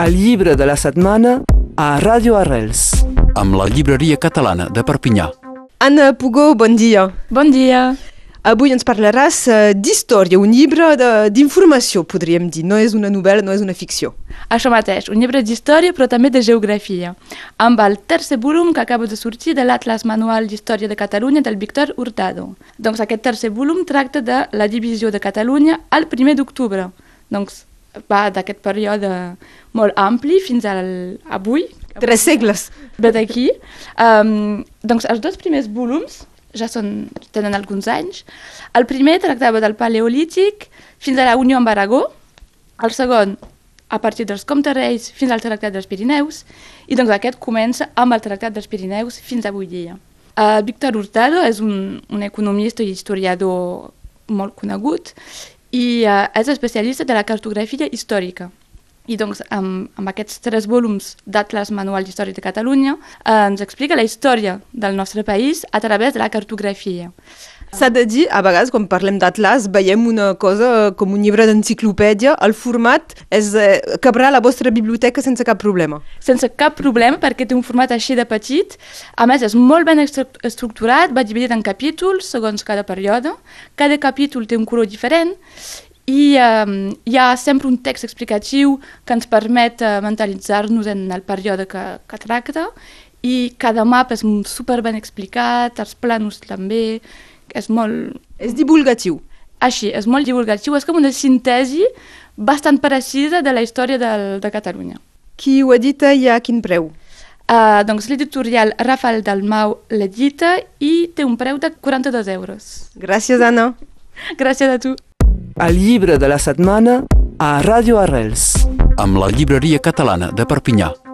El llibre de la setmana a Ràdio Arrels. amb la llibreria catalana de Perpinyà. Anna Pugó, bon dia. Bon dia. Avui ens parlaràs eh, d'història, un llibre d'informació, podríem dir. No és una novel·la, no és una ficció. Això mateix, un llibre d'història però també de geografia, amb el tercer volum que acaba de sortir de l'Atlas Manual d'Història de Catalunya del Víctor Hurtado. Doncs aquest tercer volum tracta de la divisió de Catalunya al 1 d'octubre. Doncs va d'aquest període molt ampli fins al, avui, Tres segles. ve d'aquí. Um, doncs els dos primers volums ja són, tenen alguns anys. El primer tractava del Paleolític fins a la Unió amb Aragó, el segon a partir dels Comtes Reis fins al Tractat dels Pirineus, i doncs aquest comença amb el Tractat dels Pirineus fins avui dia. Uh, Víctor Hurtado és un, un economista i historiador molt conegut i uh, és especialista de la cartografia històrica. I doncs amb, amb aquests tres volums d'Atlas Manual d'Història de Catalunya eh, ens explica la història del nostre país a través de la cartografia. S'ha de dir, a vegades, quan parlem d'Atlas, veiem una cosa com un llibre d'enciclopèdia. El format és, eh, cabrà la vostra biblioteca sense cap problema. Sense cap problema perquè té un format així de petit. A més, és molt ben estru- estructurat, va dividit en capítols segons cada període. Cada capítol té un color diferent i eh, hi ha sempre un text explicatiu que ens permet eh, mentalitzar-nos en el període que, que tracta i cada mapa és super ben explicat, els planos també, és molt... És divulgatiu. Així, és molt divulgatiu, és com una síntesi bastant precisa de la història del, de Catalunya. Qui ho edita i a quin preu? Uh, doncs l'editorial Rafael Dalmau l'edita i té un preu de 42 euros. Gràcies, Anna. Gràcies a tu. El llibre de la setmana a Ràdio Arrels. amb la llibreria catalana de Perpinyà.